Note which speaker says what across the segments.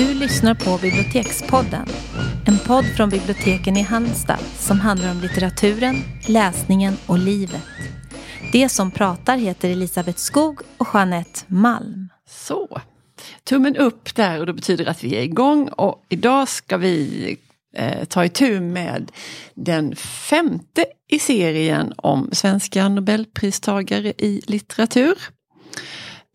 Speaker 1: Du lyssnar på Bibliotekspodden. En podd från biblioteken i Halmstad som handlar om litteraturen, läsningen och livet. Det som pratar heter Elisabeth Skog och Jeanette Malm.
Speaker 2: Så, tummen upp där och det betyder att vi är igång och idag ska vi eh, ta itu med den femte i serien om svenska nobelpristagare i litteratur.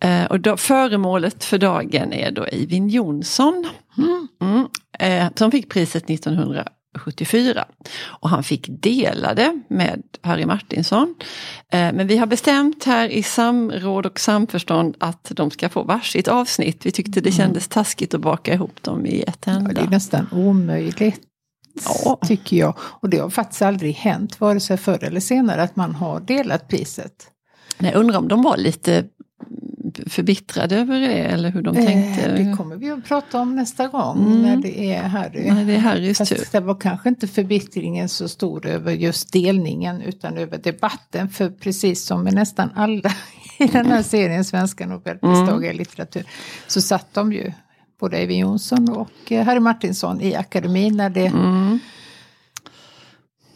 Speaker 2: Eh, och då, föremålet för dagen är då Eivind Johnson. Mm, eh, som fick priset 1974. Och han fick dela det med Harry Martinsson. Eh, men vi har bestämt här i samråd och samförstånd att de ska få varsitt avsnitt. Vi tyckte det kändes taskigt att baka ihop dem i ett enda.
Speaker 3: Ja, det är nästan omöjligt.
Speaker 2: Ja.
Speaker 3: Tycker jag. Och det har faktiskt aldrig hänt, vare sig förr eller senare, att man har delat priset.
Speaker 2: Jag undrar om de var lite förbittrade över det eller hur de tänkte.
Speaker 3: Eh, det kommer vi att prata om nästa gång
Speaker 2: Mm.
Speaker 3: när det är Harry.
Speaker 2: Nej, det är Harrys tur.
Speaker 3: Fast det var kanske inte förbittringen så stor över just delningen utan över debatten. För precis som med nästan alla i den här serien Svenska Nobelpristagare i litteratur så satt de ju både Eivind Johnson och eh, Harry Martinsson i akademin när, det,
Speaker 2: Mm.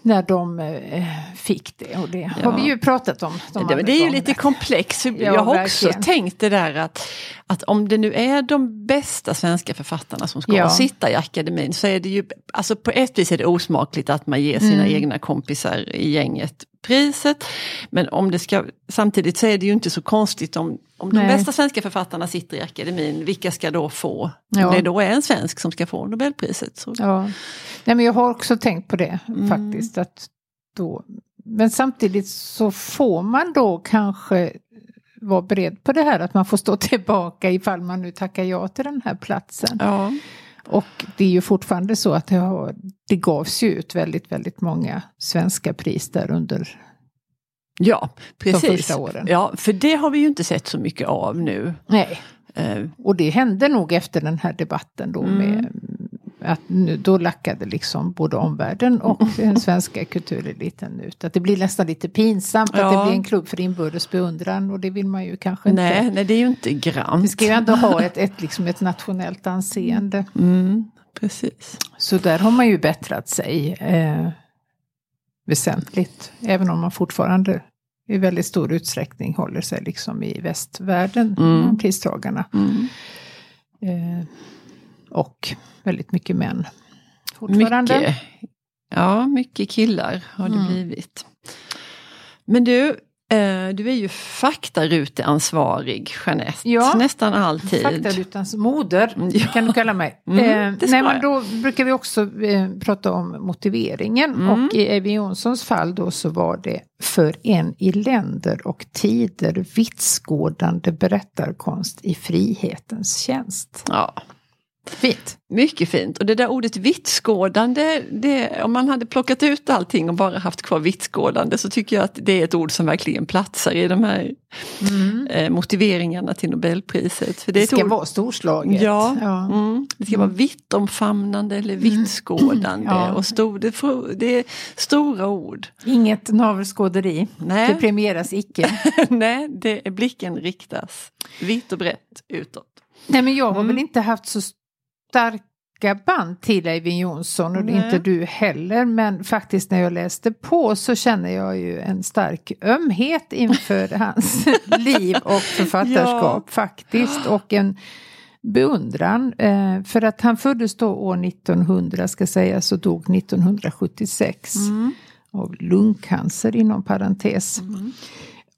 Speaker 3: När de eh, fick det. Och det
Speaker 2: Ja.
Speaker 3: har vi ju pratat om. de
Speaker 2: Det, det är ju lite komplext.
Speaker 3: Ja,
Speaker 2: jag har också
Speaker 3: verkligen.
Speaker 2: tänkt det där att, att om det nu är de bästa svenska författarna som ska
Speaker 3: Ja.
Speaker 2: sitta i akademin så är det ju, alltså på ett vis är det osmakligt att man ger sina
Speaker 3: Mm.
Speaker 2: egna kompisar i gänget priset. Men om det ska, samtidigt så är det ju inte så konstigt om, om de bästa svenska författarna sitter i akademin, vilka ska då få?
Speaker 3: Ja.
Speaker 2: Om det då är en svensk som ska få Nobelpriset. Så.
Speaker 3: Ja, Nej, men jag har också tänkt på det
Speaker 2: Mm.
Speaker 3: faktiskt. Att då, men samtidigt så får man då kanske vara beredd på det här att man får stå tillbaka ifall man nu tackar ja till den här platsen.
Speaker 2: Ja.
Speaker 3: Och det är ju fortfarande så att det, har, det gavs ju ut väldigt, väldigt många svenska pris där under
Speaker 2: ja, precis.
Speaker 3: första åren.
Speaker 2: Ja, för det har vi ju inte sett så mycket av nu.
Speaker 3: Nej,
Speaker 2: Eh,
Speaker 3: och det hände nog efter den här debatten då
Speaker 2: Mm.
Speaker 3: med att nu, då lackade liksom både omvärlden och den svenska kultureliten ut. Att det blir nästan lite pinsamt att
Speaker 2: Ja.
Speaker 3: det blir en klubb för inbördes beundran och det vill man ju kanske
Speaker 2: nej,
Speaker 3: inte.
Speaker 2: nej, det är ju inte grant.
Speaker 3: Vi ska ju ändå ha ett, ett, liksom ett nationellt anseende.
Speaker 2: Mm, precis.
Speaker 3: Så där har man ju bättrat sig eh, väsentligt. Även om man fortfarande i väldigt stor utsträckning håller sig liksom i västvärlden,
Speaker 2: Mm.
Speaker 3: pristagarna.
Speaker 2: Mm.
Speaker 3: Väldigt mycket män. Fortfarande.
Speaker 2: Mycket, ja, mycket killar har det
Speaker 3: Mm.
Speaker 2: blivit. Men du, eh, du är ju faktaruteansvarig Jeanette,
Speaker 3: Ja.
Speaker 2: nästan alltid.
Speaker 3: Faktarutans moder
Speaker 2: Mm, ja.
Speaker 3: kan du kalla mig.
Speaker 2: Mm,
Speaker 3: eh, nej, men då brukar vi också eh, prata om motiveringen.
Speaker 2: Mm.
Speaker 3: Och i Eivind Jonssons fall då så var det för en i länder och tider vitsskådande berättarkonst i frihetens tjänst.
Speaker 2: Ja,
Speaker 3: Fint.
Speaker 2: mycket fint. Och det där ordet vittskådande, det, om man hade plockat ut allting och bara haft kvar vittskådande så tycker jag att det är ett ord som verkligen platsar i de här eh, motiveringarna till Nobelpriset. För det
Speaker 3: Det ska
Speaker 2: ord
Speaker 3: vara storslaget.
Speaker 2: Ja,
Speaker 3: Ja.
Speaker 2: Mm. det ska vara vittomfamnande eller vittskådande.
Speaker 3: Ja.
Speaker 2: Och stor, det, det är stora ord.
Speaker 3: Inget navelskåderi.
Speaker 2: Nej.
Speaker 3: Det premieras icke.
Speaker 2: Nej, det blicken riktas vitt och brett utåt.
Speaker 3: Nej men jag har
Speaker 2: Mm.
Speaker 3: väl inte haft så starka band till Eivind Johnson och
Speaker 2: Nej.
Speaker 3: inte du heller. Men faktiskt när jag läste på så känner jag ju en stark ömhet inför hans liv och författarskap faktiskt. Och en beundran. Eh, för att han föddes då år 1900 ska sägas och dog 1976.
Speaker 2: Mm.
Speaker 3: Av lungcancer inom parentes.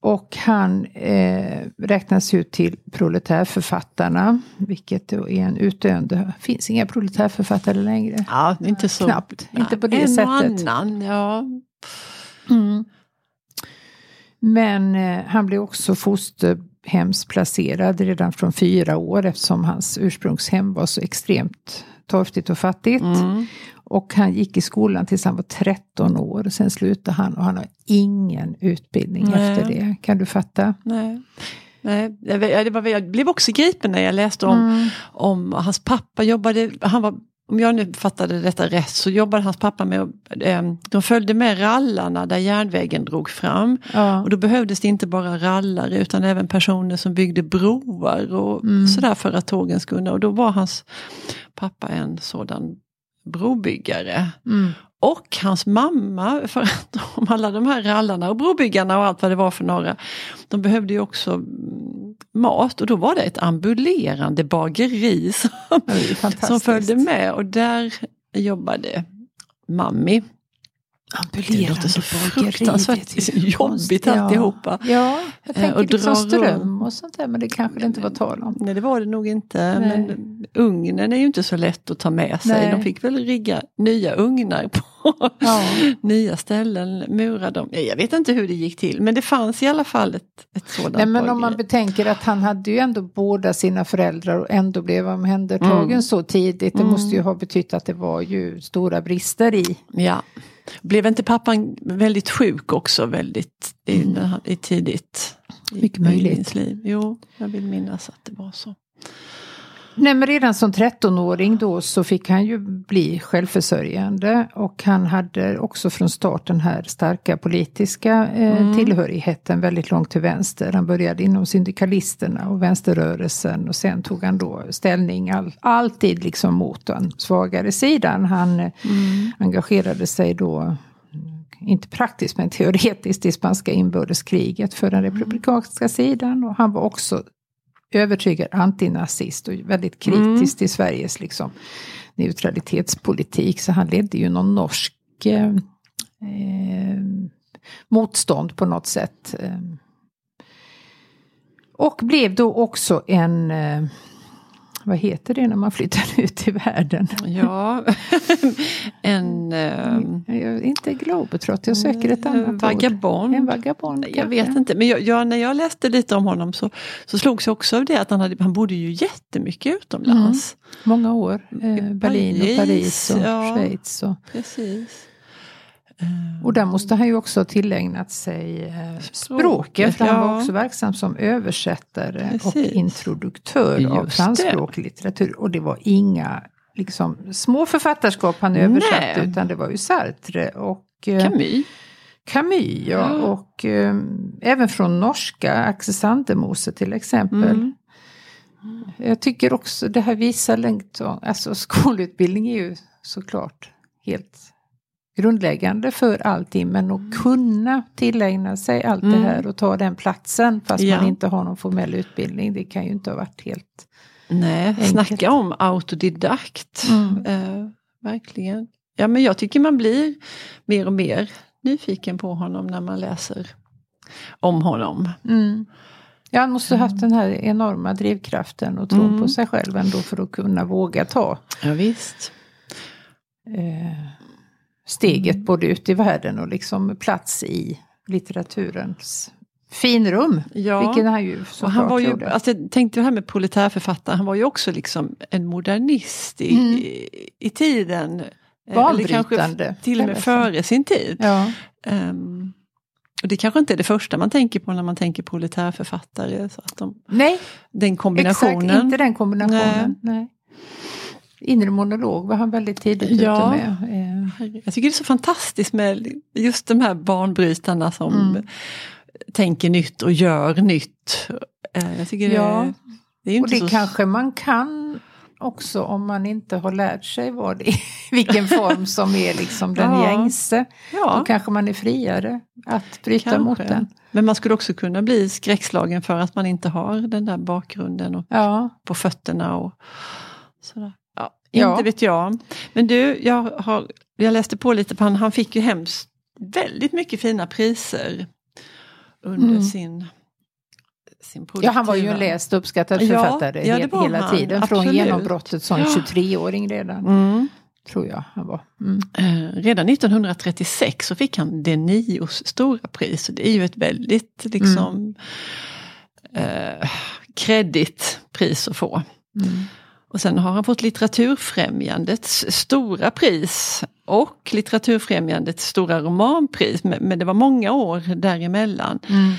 Speaker 3: Och han eh, räknas ju till proletärförfattarna, vilket då är en utdöende, finns inga proletärförfattare längre.
Speaker 2: Ja, inte så.
Speaker 3: Knappt, inte på det
Speaker 2: en
Speaker 3: sättet.
Speaker 2: och annan, ja.
Speaker 3: Men eh, han blev också fosterhemsplacerad redan från fyra år eftersom hans ursprungshem var så extremt torftigt och fattigt.
Speaker 2: Mm.
Speaker 3: Och han gick i skolan tills han var 13 år. Sen slutade han och han har ingen utbildning
Speaker 2: Nej.
Speaker 3: efter det. Kan du fatta?
Speaker 2: Nej. Nej, jag, jag blev också gripen när jag läste om,
Speaker 3: Mm.
Speaker 2: om hans pappa jobbade, han var om jag nu fattade detta rätt, så jobbade hans pappa med, eh, de följde med rallarna där järnvägen drog fram.
Speaker 3: Ja.
Speaker 2: Och då behövdes det inte bara rallare utan även personer som byggde broar och
Speaker 3: Mm.
Speaker 2: sådär för att tågen skulle. Och då var hans pappa en sådan brobyggare.
Speaker 3: Mm.
Speaker 2: Och hans mamma, för att om alla de här rallarna och brobyggarna och allt vad det var för några, de behövde ju också mat och då var det ett ambulerande bageri som,
Speaker 3: Ja, det
Speaker 2: som följde med och där jobbade Mammi. Det låter så fruktansvärt jobbigt alltihopa.
Speaker 3: Ja, jag
Speaker 2: Eh,
Speaker 3: tänker
Speaker 2: och
Speaker 3: liksom ström och sånt där, men det kanske det inte var tal om.
Speaker 2: Nej det var det nog inte.
Speaker 3: Nej.
Speaker 2: Men ugnen är ju inte så lätt att ta med sig.
Speaker 3: Nej.
Speaker 2: De fick väl rigga nya ugnar på
Speaker 3: Ja.
Speaker 2: nya ställen, mura dem. Jag vet inte hur det gick till men det fanns i alla fall ett, ett sådant
Speaker 3: Nej, men om man betänker att han hade ju ändå båda sina föräldrar och ändå blev omhändertagen
Speaker 2: Mm.
Speaker 3: så tidigt. Det
Speaker 2: Mm.
Speaker 3: måste ju ha betytt att det var ju stora brister i.
Speaker 2: Ja. Blev inte pappan väldigt sjuk också väldigt i, han- i tidigt?
Speaker 3: Mycket
Speaker 2: i
Speaker 3: möjligt.
Speaker 2: liv? Jo, jag vill minnas att det var så.
Speaker 3: Nej, men redan som 13-åring då så fick han ju bli självförsörjande och han hade också från start den här starka politiska eh,
Speaker 2: Mm.
Speaker 3: tillhörigheten väldigt långt till vänster. Han började inom syndikalisterna och vänsterrörelsen och sen tog han då ställning all, alltid liksom mot den svagare sidan. Han eh, engagerade sig då mm, inte praktiskt men teoretiskt i spanska inbördeskriget för den republikanska sidan och han var också övertygad antinazist och väldigt kritisk till Sveriges liksom, neutralitetspolitik. Så han ledde ju någon norsk eh, eh, motstånd på något sätt. Eh. Och blev då också en, eh, vad heter det när man flyttar ut i världen?
Speaker 2: Ja, en
Speaker 3: är inte globetrott, jag söker ett annat ord.
Speaker 2: vagabond.
Speaker 3: En vagabond.
Speaker 2: Jag vet inte, men jag, jag, när jag läste lite om honom så, så slogs jag också av det att han, hade, han bodde ju jättemycket utomlands.
Speaker 3: Många år. Eh, Berlin och Paris och
Speaker 2: ja.
Speaker 3: Schweiz. Och,
Speaker 2: Precis.
Speaker 3: Och där måste han ju också ha tillägnat sig eh, språket. För han
Speaker 2: ja.
Speaker 3: var också verksam som översättare och
Speaker 2: Precis.
Speaker 3: introduktör av
Speaker 2: Just
Speaker 3: franskspråkig litteratur. Och det var inga liksom, små författarskap han översatte
Speaker 2: Nej.
Speaker 3: utan det var ju Sartre och eh,
Speaker 2: Camus.
Speaker 3: Camus ja,
Speaker 2: Ja.
Speaker 3: och eh, även från norska, Axel Sandemose till exempel.
Speaker 2: Mm.
Speaker 3: Jag tycker också det här visar längt, alltså skolutbildning är ju såklart helt grundläggande för allting men att kunna tillägna sig allt
Speaker 2: Mm.
Speaker 3: det här och ta den platsen fast
Speaker 2: Ja.
Speaker 3: man inte har någon formell utbildning det kan ju inte ha varit helt...
Speaker 2: Nej,
Speaker 3: Enkelt.
Speaker 2: snacka om autodidakt.
Speaker 3: Mm.
Speaker 2: Eh, verkligen. Ja men jag tycker man blir mer och mer nyfiken på honom när man läser om honom.
Speaker 3: Mm. Ja, han måste ha haft den här enorma drivkraften och tro
Speaker 2: Mm.
Speaker 3: på sig själv ändå för att kunna våga ta
Speaker 2: Ja, visst.
Speaker 3: eh, steget
Speaker 2: Mm.
Speaker 3: både ut i världen och liksom plats i litteraturens finrum.
Speaker 2: Ja.
Speaker 3: Vilket han ju
Speaker 2: Och han var ju,
Speaker 3: gjorde.
Speaker 2: alltså jag tänkte det här med proletärförfattare, han var ju också liksom en modernist i,
Speaker 3: Mm.
Speaker 2: i, i tiden. Eh, Eller kanske till och med före sin tid.
Speaker 3: Ja.
Speaker 2: Ehm, och det kanske inte är det första man tänker på när man tänker proletärförfattare. Så att de,
Speaker 3: Nej,
Speaker 2: den kombinationen.
Speaker 3: exakt inte den kombinationen. Nej. Inre monolog var han väldigt tidigt
Speaker 2: Ja.
Speaker 3: ute med.
Speaker 2: Jag tycker det är så fantastiskt med just de här banbrytarna som
Speaker 3: Mm.
Speaker 2: tänker nytt och gör nytt. Eh, Jag tycker
Speaker 3: Ja.
Speaker 2: det, det är
Speaker 3: och det
Speaker 2: så...
Speaker 3: kanske man kan också om man inte har lärt sig vad det är, vilken form som är liksom den
Speaker 2: Ja.
Speaker 3: gängse. Då
Speaker 2: Ja,
Speaker 3: kanske man är friare att bryta
Speaker 2: kanske.
Speaker 3: mot den.
Speaker 2: Men man skulle också kunna bli skräckslagen för att man inte har den där bakgrunden och
Speaker 3: Ja,
Speaker 2: på fötterna och sådär. Ja,
Speaker 3: Ja.
Speaker 2: Inte vet jag. Men du, jag, har, jag läste på lite på han, han fick ju hemskt väldigt mycket fina priser under
Speaker 3: Mm.
Speaker 2: sin, sin
Speaker 3: ja, han var ju en
Speaker 2: produktiva-
Speaker 3: läst och uppskattad
Speaker 2: Ja,
Speaker 3: författare
Speaker 2: ja, var
Speaker 3: hela
Speaker 2: han.
Speaker 3: tiden. Från
Speaker 2: Absolut.
Speaker 3: genombrottet som
Speaker 2: Ja.
Speaker 3: 23-åring redan.
Speaker 2: Mm.
Speaker 3: Tror jag han var. Mm.
Speaker 2: Eh, redan 1936 så fick han det nios stora pris. Det är ju ett väldigt liksom eh, kreddigt pris att få.
Speaker 3: Mm.
Speaker 2: Och sen har han fått Litteraturfrämjandets stora pris och Litteraturfrämjandets stora romanpris. Men, det var många år däremellan.
Speaker 3: Mm.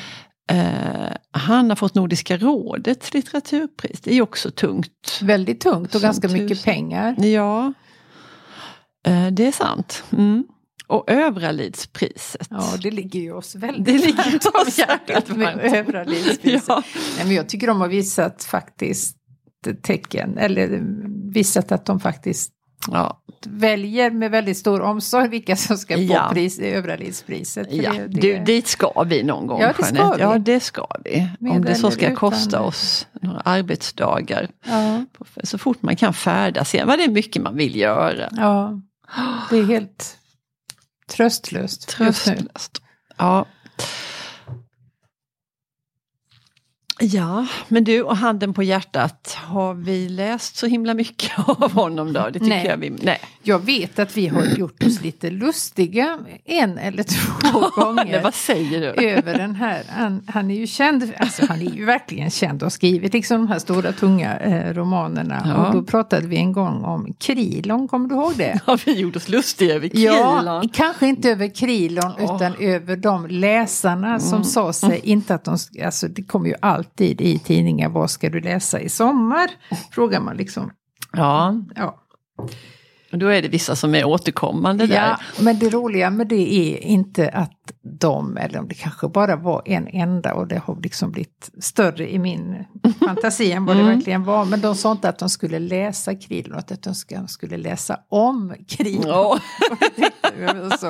Speaker 2: Eh, han har fått Nordiska rådets litteraturpris. Det är ju också tungt.
Speaker 3: Väldigt tungt och
Speaker 2: Som
Speaker 3: ganska mycket
Speaker 2: tusen.
Speaker 3: pengar.
Speaker 2: Ja, Eh, det är sant. Mm. Och Övralidspriset.
Speaker 3: Ja, det ligger ju oss väldigt
Speaker 2: Det ligger oss
Speaker 3: hjärtat med. Övralidspriset.
Speaker 2: Ja.
Speaker 3: Nej, men jag tycker de har visat faktiskt tecken, eller visat att de faktiskt
Speaker 2: Ja,
Speaker 3: väljer med väldigt stor omsorg vilka som ska få
Speaker 2: Ja.
Speaker 3: pris, Övralidspriset. För
Speaker 2: ja.
Speaker 3: det- det-
Speaker 2: Du, dit ska vi någon gång.
Speaker 3: Ja, det ska
Speaker 2: Jeanette.
Speaker 3: vi.
Speaker 2: Ja, det ska vi.
Speaker 3: Med
Speaker 2: Om det så ska
Speaker 3: utan-
Speaker 2: kosta oss några arbetsdagar.
Speaker 3: ja,
Speaker 2: Så fort man kan färdas. Sen var det mycket man vill göra.
Speaker 3: ja, det är helt tröstlöst.
Speaker 2: Tröstlöst. Ja. Ja, men du och handen på hjärtat, har vi läst så himla mycket av honom då? Det tycker
Speaker 3: Nej.
Speaker 2: jag vi... Nej.
Speaker 3: Jag vet att vi har gjort oss lite lustiga en eller två
Speaker 2: Nej,
Speaker 3: gånger.
Speaker 2: vad säger du?
Speaker 3: över den här. Han, han är ju känd, alltså han är ju verkligen känd och har skrivit liksom de här stora tunga eh, romanerna.
Speaker 2: Ja.
Speaker 3: Och då pratade vi en gång om Krilon, kommer du ihåg det?
Speaker 2: Har vi gjort oss lustiga över
Speaker 3: Ja,
Speaker 2: Krilon?
Speaker 3: kanske inte över Krilon utan över de läsarna som
Speaker 2: Mm.
Speaker 3: sa sig inte att de, alltså det kommer ju alltid i tidningar, vad ska du läsa i sommar? Frågar man liksom.
Speaker 2: Ja,
Speaker 3: Ja.
Speaker 2: Och då är det vissa som är återkommande där.
Speaker 3: Ja, men det roliga med det är inte att de, eller om det kanske bara var en enda och det har liksom blivit större i min fantasi än vad det
Speaker 2: Mm.
Speaker 3: verkligen var. Men de sa inte att de skulle läsa Krilon, utan att de skulle läsa om var så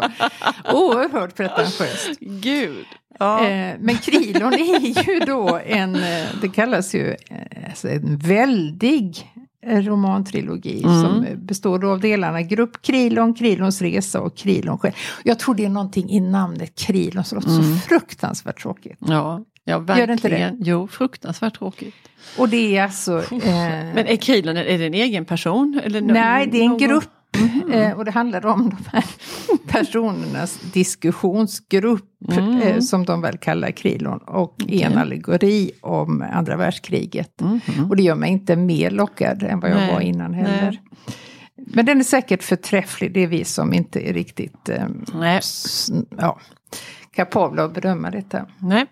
Speaker 3: oerhört pretentiöst.
Speaker 2: gud. Ja.
Speaker 3: Eh, Men Krilon är ju då en, eh, det kallas ju eh, alltså en väldig romantrilogi
Speaker 2: Mm.
Speaker 3: som består av delarna Grupp Krilon, Krilons resa och Krilon själv. Jag tror det är någonting i namnet Krilon som låter så fruktansvärt tråkigt.
Speaker 2: Ja, ja
Speaker 3: Gör det inte det?
Speaker 2: verkligen. Jo, fruktansvärt tråkigt.
Speaker 3: Och det är alltså... Eh,
Speaker 2: Men är Krilon är det en egen person? Eller
Speaker 3: nej, det är en
Speaker 2: någon-
Speaker 3: grupp. Eh, och det handlar om de här personernas diskussionsgrupp eh, som de väl kallar Krilon och i en allegori om andra världskriget. Och det gör mig inte mer lockad än vad jag
Speaker 2: Nej,
Speaker 3: var innan heller.
Speaker 2: nej.
Speaker 3: Men den är säkert förträfflig, det är vi som inte är riktigt eh, ja, kapabla att bedöma detta.
Speaker 2: nej.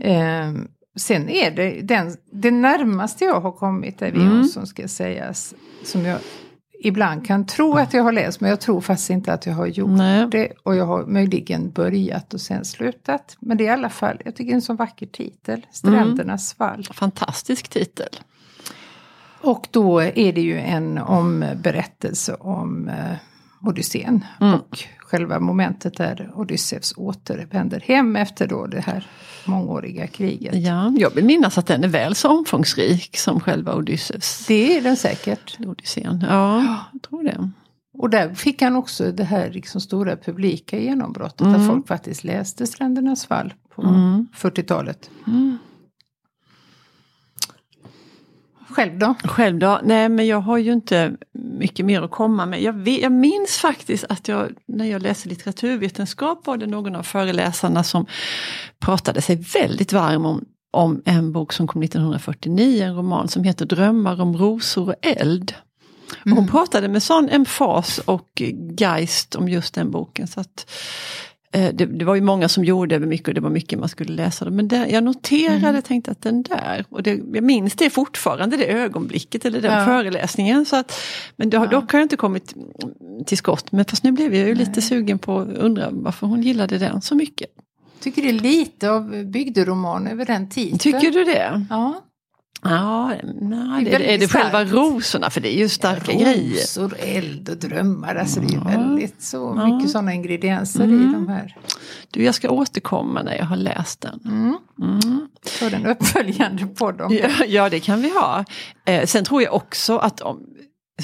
Speaker 3: Eh, sen är det den, det närmaste jag har kommit
Speaker 2: Mm.
Speaker 3: Jonsson ska sägas. Som jag ibland kan tro att jag har läst men jag tror faktiskt inte att jag har gjort
Speaker 2: Nej.
Speaker 3: det. Och jag har möjligen börjat och sen slutat. Men det är i alla fall, jag tycker det är en så vacker titel. Strändernas fall.
Speaker 2: Fantastisk titel.
Speaker 3: Och då är det ju en om berättelse om eh, Odysseen.
Speaker 2: Mm.
Speaker 3: Och själva momentet där Odysseus återvänder hem efter då det här mångåriga kriget.
Speaker 2: Ja, jag vill minnas att den är väl så omfångsrik som själva Odysseus.
Speaker 3: Det är den säkert.
Speaker 2: Odysseen. Ja, jag tror det.
Speaker 3: Och där fick han också det här liksom stora publika genombrottet. Att folk faktiskt läste Strändernas fall på 40-talet. Själv då?
Speaker 2: Själv då? Nej men jag har ju inte mycket mer att komma med. Jag, vet, jag minns faktiskt att jag när jag läste litteraturvetenskap var det någon av föreläsarna som pratade sig väldigt varm om, om en bok som kom 1949, en roman som heter Drömmar om rosor och eld. Och hon pratade med sån emfas och geist om just den boken. Så att, det, det var ju många som gjorde mycket och det var mycket man skulle läsa. Men det, jag noterade, tänkte att den där, och det, jag minns det fortfarande, det ögonblicket eller den
Speaker 3: Ja.
Speaker 2: föreläsningen. Så att, men det, har- dock har jag inte kommit till skott. Men fast nu blev jag ju lite sugen på att undra varför hon gillade den så mycket.
Speaker 3: Tycker det är lite av bygderoman över den tiden.
Speaker 2: Tycker du det?
Speaker 3: Ja.
Speaker 2: Ja, nej,
Speaker 3: Det
Speaker 2: det,
Speaker 3: är
Speaker 2: är,
Speaker 3: väldigt
Speaker 2: det själva rosorna? För det är ju starka grejer.
Speaker 3: Rosor, eld och drömmar. Alltså det är
Speaker 2: Ja.
Speaker 3: väldigt så
Speaker 2: Ja.
Speaker 3: mycket sådana ingredienser
Speaker 2: Mm.
Speaker 3: i de här.
Speaker 2: Du, jag ska återkomma när jag har läst den.
Speaker 3: Mm.
Speaker 2: Mm.
Speaker 3: Så den uppföljande på dem.
Speaker 2: Ja, ja, det kan vi ha. Eh, sen tror jag också att de,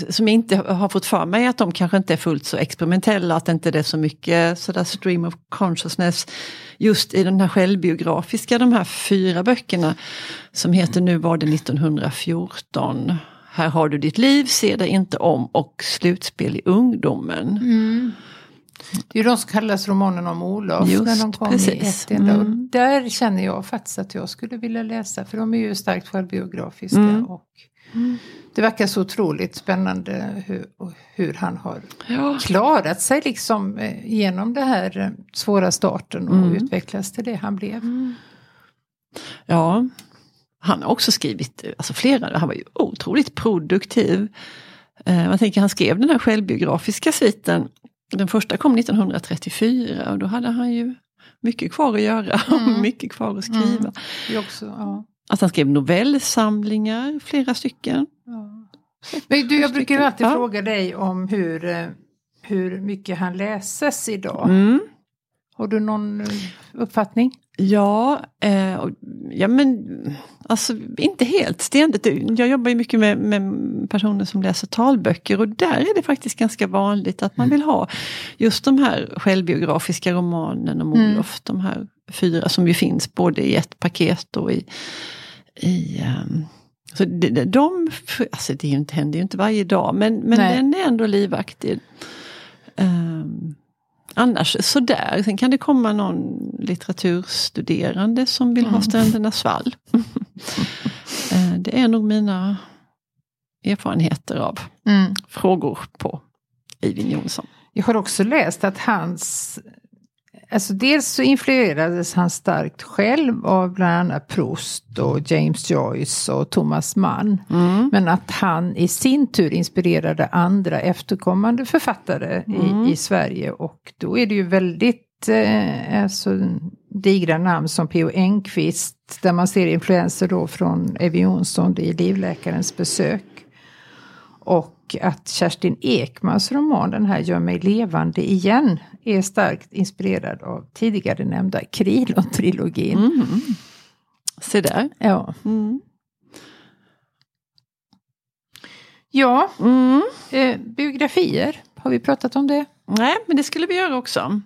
Speaker 2: som jag inte har fått för mig, att de kanske inte är fullt så experimentella, att det inte är så mycket sådär stream of consciousness just i den här självbiografiska, de här fyra böckerna som heter Nu var det 1914. Här har du ditt liv, se dig inte om och slutspel i ungdomen.
Speaker 3: Mm. Det är ju de som kallas romanen om Olof
Speaker 2: Just,
Speaker 3: när de kom i
Speaker 2: precis.
Speaker 3: ett enda.
Speaker 2: Mm.
Speaker 3: Där känner jag faktiskt att jag skulle vilja läsa för de är ju starkt självbiografiska.
Speaker 2: Mm.
Speaker 3: Och det verkar så otroligt spännande hur, hur han har
Speaker 2: Ja.
Speaker 3: klarat sig liksom eh, genom det här eh, svåra starten och
Speaker 2: Mm.
Speaker 3: utvecklats till det han blev.
Speaker 2: Ja, han har också skrivit alltså flera, han var ju otroligt produktiv. Eh, man tänker han skrev den här självbiografiska sviten. Den första kom 1934 och då hade han ju mycket kvar att göra och
Speaker 3: Mm.
Speaker 2: mycket kvar att skriva.
Speaker 3: Mm. Också, ja.
Speaker 2: Att han skrev novellsamlingar, flera stycken.
Speaker 3: Ja. Men du, jag brukar alltid
Speaker 2: Ja.
Speaker 3: fråga dig om hur, eh, hur mycket han läses idag.
Speaker 2: Mm.
Speaker 3: Har du någon eh, uppfattning?
Speaker 2: Ja, eh, och- ja men alltså inte helt ständigt. Jag jobbar ju mycket med, med personer som läser talböcker och där är det faktiskt ganska vanligt att man vill ha just de här självbiografiska romanen om
Speaker 3: Mm.
Speaker 2: Olof. De här fyra som ju finns både i ett paket och i... i ehm, så det- de, alltså det är ju inte, händer ju inte varje dag men, men
Speaker 3: Nej.
Speaker 2: den är ändå livaktig. Ehm, annars sådär, sen kan det komma någon litteraturstuderande som vill ha
Speaker 3: Mm.
Speaker 2: Strändernas fall. Eh, det är nog mina erfarenheter av
Speaker 3: Mm.
Speaker 2: frågor på Eivind Jonsson.
Speaker 3: Jag har också läst att hans... Alltså dels så influerades han starkt själv av bland annat Proust och James Joyce och Thomas Mann.
Speaker 2: Mm.
Speaker 3: Men att han i sin tur inspirerade andra efterkommande författare
Speaker 2: Mm.
Speaker 3: i, i Sverige. Och då är det ju väldigt eh, alltså, digra namn som P.O. Enquist. Där man ser influenser då från Evy Jonsson i Livläkarens besök. Och att Kerstin Ekmans roman, den här Gör mig levande igen, är starkt inspirerad av tidigare nämnda Krilon-trilogin.
Speaker 2: Mm. Se där.
Speaker 3: Ja.
Speaker 2: Mm.
Speaker 3: ja,
Speaker 2: Mm.
Speaker 3: eh, biografier, har vi pratat om det?
Speaker 2: Nej, men det skulle vi göra också.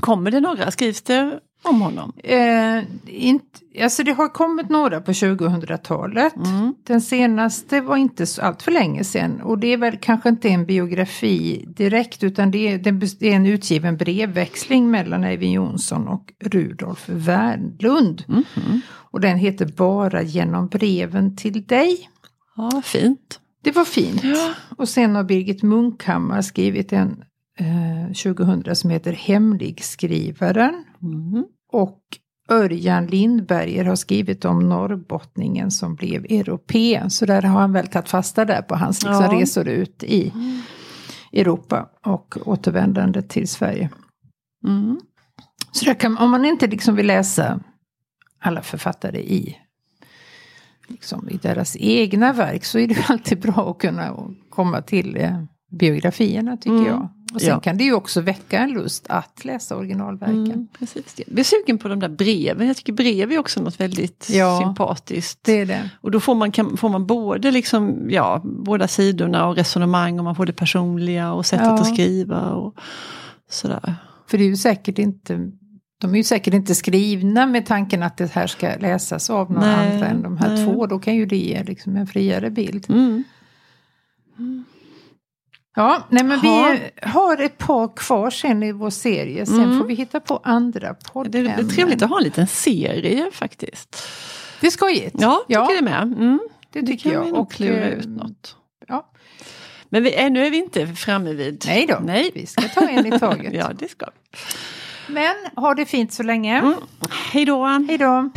Speaker 2: Kommer det några? Skrivs det om honom?
Speaker 3: Eh, inte, alltså det har kommit några på 2000-talet.
Speaker 2: Mm.
Speaker 3: Den senaste var inte så allt för länge sedan. Och det är väl kanske inte en biografi direkt utan det är, det är en utgiven brevväxling mellan Eivind Jonsson och Rudolf Wernlund.
Speaker 2: Mhm.
Speaker 3: Och den heter Bara genom breven till dig.
Speaker 2: Ja, fint.
Speaker 3: Det var fint.
Speaker 2: Ja.
Speaker 3: Och sen har Birgit Munkhammar skrivit en eh, 2000 som heter Hemligskrivaren.
Speaker 2: Mm.
Speaker 3: Och Örjan Lindberger har skrivit om norrbottningen som blev europé. Så där har han väl tagit fasta där på hans liksom,
Speaker 2: Ja.
Speaker 3: resor ut i Europa och återvändande till Sverige.
Speaker 2: Mm.
Speaker 3: Så kan, om man inte liksom vill läsa alla författare i, liksom, i deras egna verk så är det alltid bra att kunna komma till eh, biografierna tycker
Speaker 2: Mm.
Speaker 3: jag. Och sen
Speaker 2: Ja.
Speaker 3: kan det ju också väcka en lust att läsa originalverken.
Speaker 2: Mm, precis. Jag blir sugen på de där breven. Jag tycker brev är också något väldigt
Speaker 3: Ja.
Speaker 2: sympatiskt.
Speaker 3: Det är det.
Speaker 2: Och då får man, kan, får man både liksom, ja, båda sidorna och resonemang och man får det personliga och sättet
Speaker 3: Ja.
Speaker 2: att skriva och sådär.
Speaker 3: För det är ju säkert inte de är ju säkert inte skrivna med tanken att det här ska läsas av några
Speaker 2: Nej,
Speaker 3: andra än de här
Speaker 2: nej.
Speaker 3: två. Då kan ju det ge liksom en friare bild.
Speaker 2: Mm.
Speaker 3: Ja, nej men
Speaker 2: Ja.
Speaker 3: vi har ett par kvar sen i vår serie. Sen
Speaker 2: Mm.
Speaker 3: får vi hitta på andra
Speaker 2: Det,
Speaker 3: poddämnen.
Speaker 2: det är trevligt att ha en liten serie faktiskt.
Speaker 3: Det är skojigt.
Speaker 2: Ja,
Speaker 3: Ja.
Speaker 2: tycker det med. Mm.
Speaker 3: det
Speaker 2: Det
Speaker 3: tycker
Speaker 2: kan
Speaker 3: jag.
Speaker 2: vi
Speaker 3: Och,
Speaker 2: klura
Speaker 3: eh,
Speaker 2: ut något.
Speaker 3: Ja.
Speaker 2: Men vi, ännu är vi inte framme vid...
Speaker 3: Nej då,
Speaker 2: Nej.
Speaker 3: vi ska ta en i taget.
Speaker 2: Ja, det ska vi.
Speaker 3: Men ha det fint så länge.
Speaker 2: Mm. Hej då!
Speaker 3: Hej då.